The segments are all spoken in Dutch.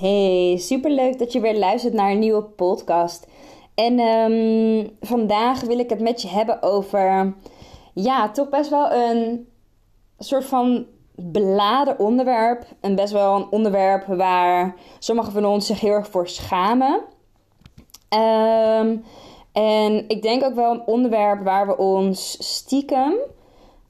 Hey, superleuk dat je weer luistert naar een nieuwe podcast. En um, vandaag wil ik het met je hebben over, ja, toch best wel een soort van beladen onderwerp. En best wel een onderwerp waar sommigen van ons zich heel erg voor schamen. Um, en ik denk ook wel een onderwerp waar we ons stiekem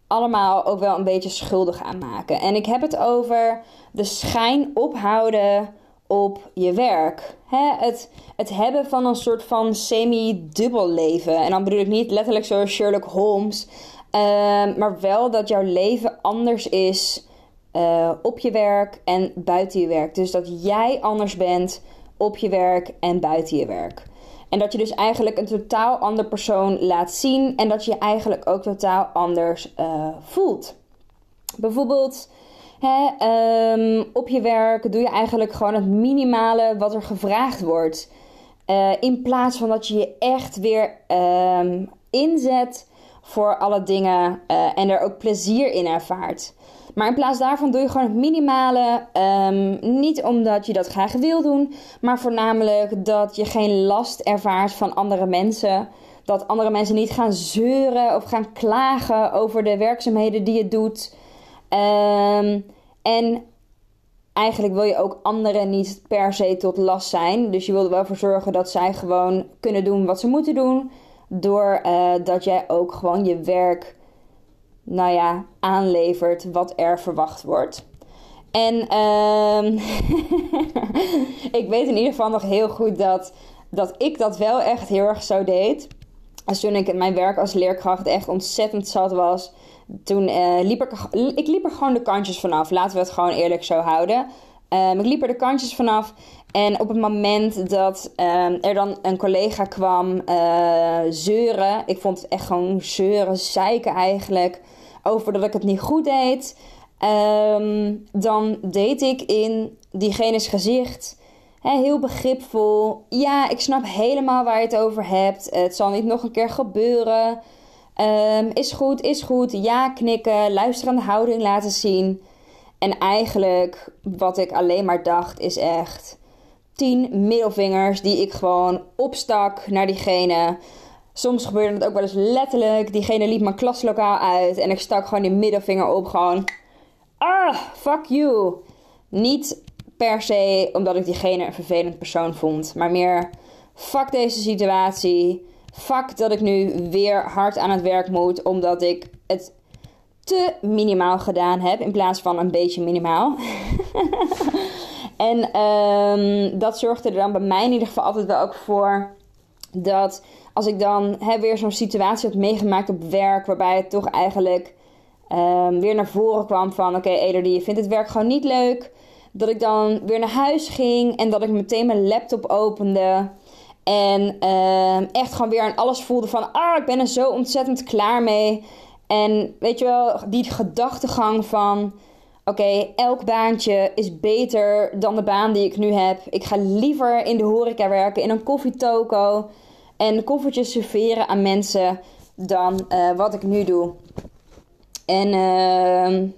allemaal ook wel een beetje schuldig aan maken. En ik heb het over de schijn ophouden op je werk. het, het hebben van een soort van semi-dubbel leven. En dan bedoel ik niet letterlijk zoals Sherlock Holmes. Ehm, maar wel dat jouw leven anders is uh, op je werk en buiten je werk. Dus dat jij anders bent op je werk en buiten je werk. En dat je dus eigenlijk een totaal ander persoon laat zien. En dat je eigenlijk ook totaal anders uh, voelt. Bijvoorbeeld Hè, um, op je werk doe je eigenlijk gewoon het minimale wat er gevraagd wordt. Uh, in plaats van dat je je echt weer um, inzet voor alle dingen uh, en er ook plezier in ervaart. Maar in plaats daarvan doe je gewoon het minimale. Um, niet omdat je dat graag wil doen, maar voornamelijk dat je geen last ervaart van andere mensen. Dat andere mensen niet gaan zeuren of gaan klagen over de werkzaamheden die je doet. Um, en eigenlijk wil je ook anderen niet per se tot last zijn. Dus je wil er wel voor zorgen dat zij gewoon kunnen doen wat ze moeten doen. Doordat uh, dat jij ook gewoon je werk, nou ja, aanlevert wat er verwacht wordt. En uh, ik weet in ieder geval nog heel goed dat, dat ik dat wel echt heel erg zo deed. Als toen ik mijn werk als leerkracht echt ontzettend zat was toen uh, liep ik, ik liep er gewoon de kantjes vanaf. Laten we het gewoon eerlijk zo houden. Um, ik liep er de kantjes vanaf. En op het moment dat um, er dan een collega kwam uh, zeuren. Ik vond het echt gewoon zeuren, zeiken eigenlijk. Over dat ik het niet goed deed. Um, dan deed ik in diegene's gezicht. heel begripvol. Ja, ik snap helemaal waar je het over hebt. Het zal niet nog een keer gebeuren. Um, is goed, is goed. Ja knikken, luisterende houding laten zien. En eigenlijk, wat ik alleen maar dacht, is echt tien middelvingers die ik gewoon opstak naar diegene. Soms gebeurde het ook wel eens letterlijk. Diegene liep mijn klaslokaal uit en ik stak gewoon die middelvinger op. Gewoon, ah, fuck you. Niet per se omdat ik diegene een vervelend persoon vond, maar meer, fuck deze situatie fuck dat ik nu weer hard aan het werk moet, omdat ik het te minimaal gedaan heb in plaats van een beetje minimaal. en um, dat zorgde er dan bij mij in ieder geval altijd wel ook voor dat als ik dan hè, weer zo'n situatie had meegemaakt op werk, waarbij het toch eigenlijk um, weer naar voren kwam van: oké, okay, je vindt het werk gewoon niet leuk. Dat ik dan weer naar huis ging en dat ik meteen mijn laptop opende. En uh, echt gewoon weer aan alles voelde van... Ah, ik ben er zo ontzettend klaar mee. En weet je wel, die gedachtegang van... Oké, elk baantje is beter dan de baan die ik nu heb. Ik ga liever in de horeca werken, in een koffietoko. En koffertjes serveren aan mensen dan uh, wat ik nu doe. En uh,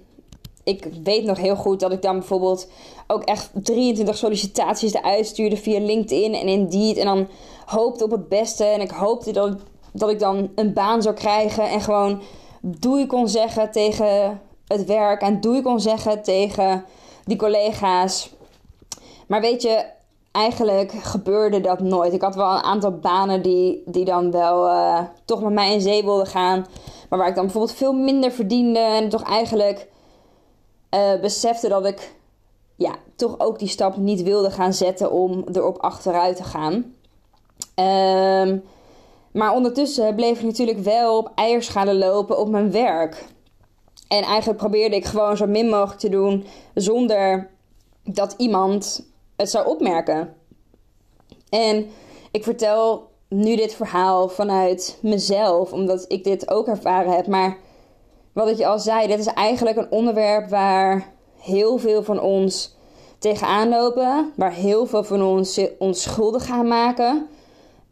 ik weet nog heel goed dat ik dan bijvoorbeeld ook echt 23 sollicitaties eruit stuurde via LinkedIn en Indeed. En dan hoopte op het beste. En ik hoopte dat, dat ik dan een baan zou krijgen. En gewoon doei kon zeggen tegen het werk. En doei kon zeggen tegen die collega's. Maar weet je, eigenlijk gebeurde dat nooit. Ik had wel een aantal banen die, die dan wel uh, toch met mij in zee wilden gaan. Maar waar ik dan bijvoorbeeld veel minder verdiende. En toch eigenlijk uh, besefte dat ik ja, toch ook die stap niet wilde gaan zetten om erop achteruit te gaan. Um, maar ondertussen bleef ik natuurlijk wel op eierschalen lopen op mijn werk. En eigenlijk probeerde ik gewoon zo min mogelijk te doen zonder dat iemand het zou opmerken. En ik vertel nu dit verhaal vanuit mezelf, omdat ik dit ook ervaren heb. Maar wat ik je al zei, dit is eigenlijk een onderwerp waar heel veel van ons tegenaan lopen. Waar heel veel van ons ons schuldig gaan maken.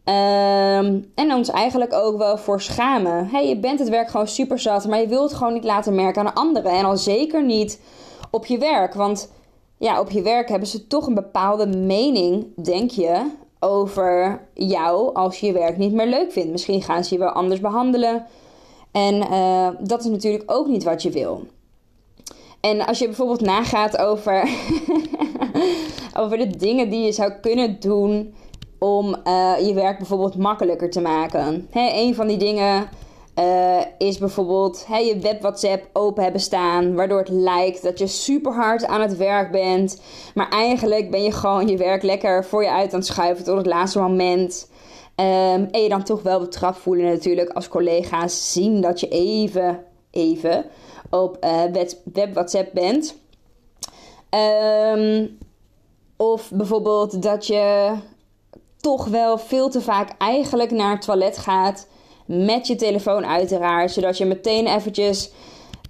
Ehm, en ons eigenlijk ook wel voor schamen. Hey, je bent het werk gewoon super zat, maar je wilt het gewoon niet laten merken aan anderen. En al zeker niet op je werk. Want ja, op je werk hebben ze toch een bepaalde mening, denk je, over jou als je je werk niet meer leuk vindt. Misschien gaan ze je wel anders behandelen. En uh, dat is natuurlijk ook niet wat je wil. En als je bijvoorbeeld nagaat over, over de dingen die je zou kunnen doen om uh, je werk bijvoorbeeld makkelijker te maken. Hè, een van die dingen uh, is bijvoorbeeld hè, je web WhatsApp open hebben staan, waardoor het lijkt dat je super hard aan het werk bent. Maar eigenlijk ben je gewoon je werk lekker voor je uit aan het schuiven tot het laatste moment. Um, en je dan toch wel betrapt voelen natuurlijk als collega's zien dat je even, even op uh, web WhatsApp bent. Um, of bijvoorbeeld dat je toch wel veel te vaak eigenlijk naar het toilet gaat met je telefoon uiteraard, zodat je meteen eventjes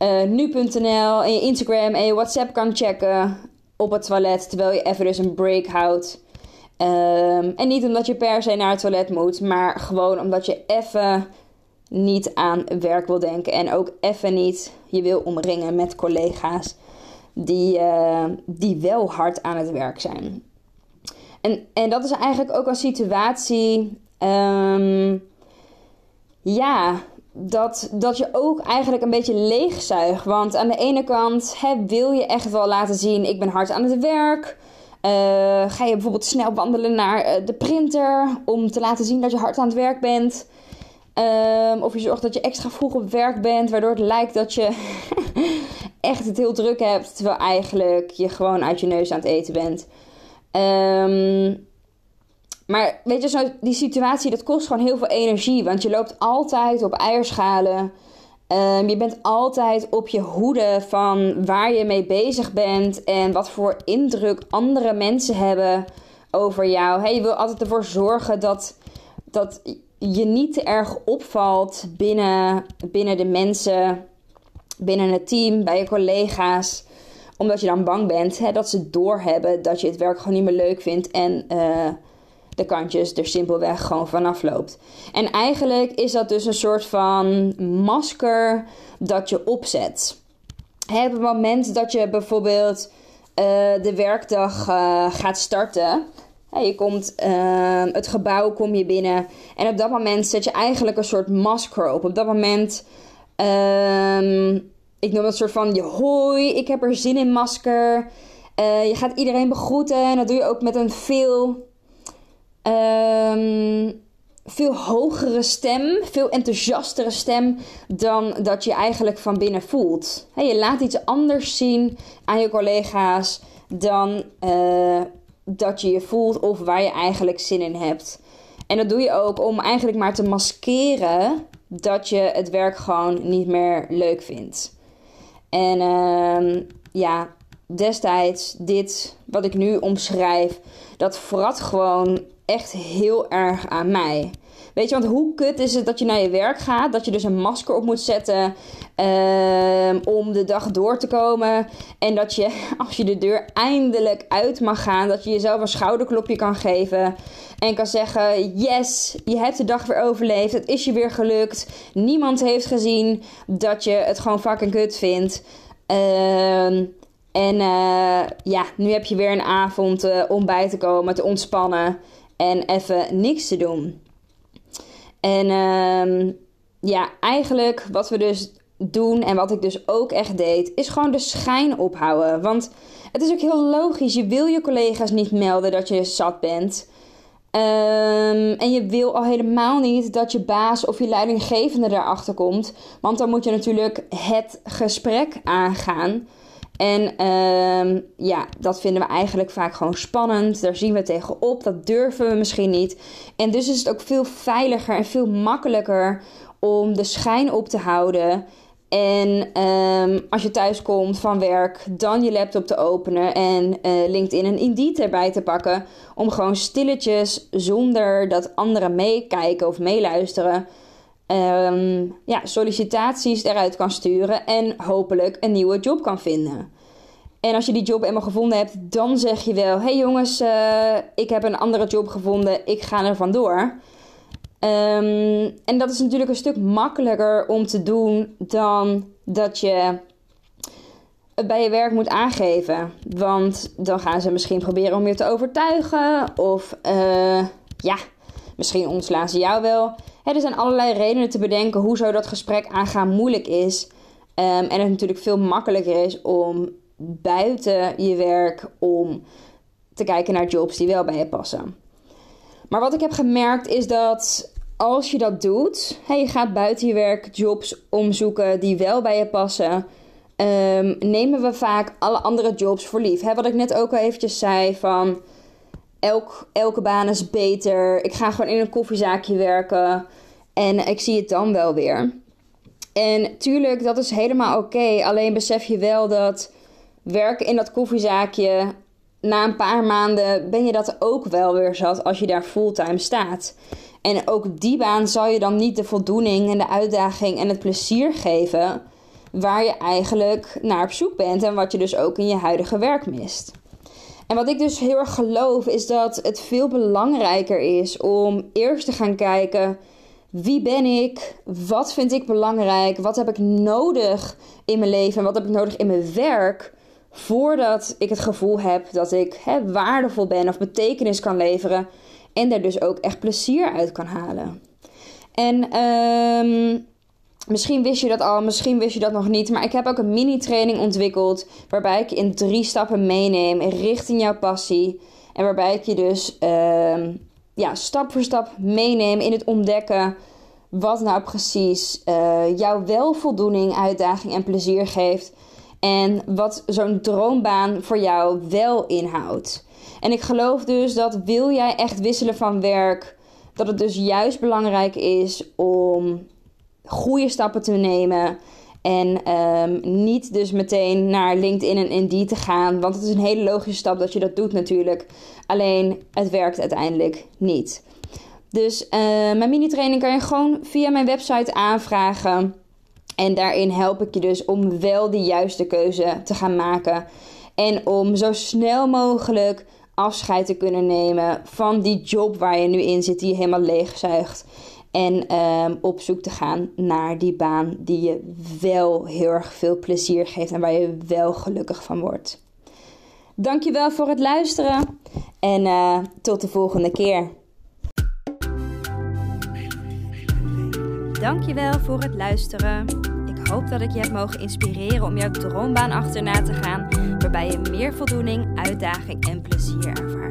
uh, nu.nl en je Instagram en je WhatsApp kan checken op het toilet, terwijl je even dus een break houdt. Um, en niet omdat je per se naar het toilet moet, maar gewoon omdat je even niet aan werk wil denken en ook even niet je wil omringen met collega's die, uh, die wel hard aan het werk zijn. En, en dat is eigenlijk ook een situatie. Um, ja, dat, dat je ook eigenlijk een beetje leegzuigt. Want aan de ene kant wil je echt wel laten zien: ik ben hard aan het werk. Uh, ga je bijvoorbeeld snel wandelen naar uh, de printer om te laten zien dat je hard aan het werk bent. Um, of je zorgt dat je extra vroeg op werk bent, waardoor het lijkt dat je echt het heel druk hebt, terwijl eigenlijk je gewoon uit je neus aan het eten bent. Um, maar weet je, zo, die situatie, dat kost gewoon heel veel energie. Want je loopt altijd op eierschalen. Um, je bent altijd op je hoede van waar je mee bezig bent en wat voor indruk andere mensen hebben over jou. Hey, je wil altijd ervoor zorgen dat, dat je niet te erg opvalt binnen, binnen de mensen, binnen het team, bij je collega's. Omdat je dan bang bent hè, dat ze doorhebben dat je het werk gewoon niet meer leuk vindt en uh, de kantjes er simpelweg gewoon vanaf loopt. En eigenlijk is dat dus een soort van masker dat je opzet. Op het moment dat je bijvoorbeeld uh, de werkdag uh, gaat starten. je komt uh, het gebouw kom je binnen. En op dat moment zet je eigenlijk een soort masker op. Op dat moment. Um, ik noem dat soort van hoi, ik heb er zin in masker. je gaat iedereen begroeten. En dat doe je ook met een veel um, veel hogere stem, veel enthousiastere stem dan dat je eigenlijk van binnen voelt. je laat iets anders zien aan je collega's dan uh, dat je je voelt of waar je eigenlijk zin in hebt. En dat doe je ook om eigenlijk maar te maskeren dat je het werk gewoon niet meer leuk vindt. En uh, ja, destijds dit wat ik nu omschrijf, dat vrat gewoon echt heel erg aan mij. Weet je, want hoe kut is het dat je naar je werk gaat, dat je dus een masker op moet zetten uh, om de dag door te komen. En dat je, als je de deur eindelijk uit mag gaan, dat je jezelf een schouderklopje kan geven. En kan zeggen: Yes, je hebt de dag weer overleefd. Het is je weer gelukt. Niemand heeft gezien dat je het gewoon fucking kut vindt. Uh, en uh, ja, nu heb je weer een avond uh, om bij te komen, te ontspannen en even niks te doen. En uh, ja, eigenlijk wat we dus doen en wat ik dus ook echt deed, is gewoon de schijn ophouden. Want het is ook heel logisch. Je wil je collega's niet melden dat je zat bent. Um, en je wil al helemaal niet dat je baas of je leidinggevende erachter komt. Want dan moet je natuurlijk het gesprek aangaan. En um, ja, dat vinden we eigenlijk vaak gewoon spannend. Daar zien we tegenop. Dat durven we misschien niet. En dus is het ook veel veiliger en veel makkelijker om de schijn op te houden. En ehm, als je thuis komt van werk, dan je laptop te openen en uh, LinkedIn en Indeed erbij te pakken. Om gewoon stilletjes, zonder dat anderen meekijken of meeluisteren, um, ja, sollicitaties eruit kan sturen en hopelijk een nieuwe job kan vinden. En als je die job eenmaal gevonden hebt, dan zeg je wel: hey jongens, uh, ik heb een andere job gevonden, ik ga er vandoor. Um, en dat is natuurlijk een stuk makkelijker om te doen dan dat je het bij je werk moet aangeven. Want dan gaan ze misschien proberen om je te overtuigen. Of uh, ja, misschien ontslaan ze jou wel. Er zijn allerlei redenen te bedenken hoe zo dat gesprek aangaan moeilijk is. Um, en het natuurlijk veel makkelijker is om buiten je werk om te kijken naar jobs die wel bij je passen. Maar wat ik heb gemerkt is dat als je dat doet, hè, je gaat buiten je werk jobs omzoeken die wel bij je passen, um, nemen we vaak alle andere jobs voor lief. Wat ik net ook al eventjes zei van elk, elke baan is beter. Ik ga gewoon in een koffiezaakje werken en ik zie het dan wel weer. En tuurlijk, dat is helemaal oké. Alleen besef je wel dat werken in dat koffiezaakje na een paar maanden ben je dat ook wel weer zat als je daar fulltime staat. En ook die baan zal je dan niet de voldoening en de uitdaging en het plezier geven waar je eigenlijk naar op zoek bent en wat je dus ook in je huidige werk mist. En wat ik dus heel erg geloof is dat het veel belangrijker is om eerst te gaan kijken wie ben ik? Wat vind ik belangrijk? Wat heb ik nodig in mijn leven en wat heb ik nodig in mijn werk? Voordat ik het gevoel heb dat ik hè, waardevol ben of betekenis kan leveren en daar dus ook echt plezier uit kan halen. En um, misschien wist je dat al, misschien wist je dat nog niet. Maar ik heb ook een mini-training ontwikkeld. Waarbij ik je in drie stappen meeneem richting jouw passie. En waarbij ik je dus um, ja, stap voor stap meeneem in het ontdekken. Wat nou precies uh, jou wel voldoening, uitdaging en plezier geeft. En wat zo'n droombaan voor jou wel inhoudt. En ik geloof dus dat wil jij echt wisselen van werk, dat het dus juist belangrijk is om goede stappen te nemen. En um, niet dus meteen naar LinkedIn en Indeed te gaan. Want het is een hele logische stap dat je dat doet natuurlijk. Alleen het werkt uiteindelijk niet. Dus uh, mijn mini-training kan je gewoon via mijn website aanvragen. En daarin help ik je dus om wel de juiste keuze te gaan maken. En om zo snel mogelijk afscheid te kunnen nemen van die job waar je nu in zit, die je helemaal leegzuigt. En um, op zoek te gaan naar die baan die je wel heel erg veel plezier geeft en waar je wel gelukkig van wordt. Dankjewel voor het luisteren en uh, tot de volgende keer. Dankjewel voor het luisteren. Ik hoop dat ik je heb mogen inspireren om jouw droombaan achterna te gaan, waarbij je meer voldoening, uitdaging en plezier ervaart.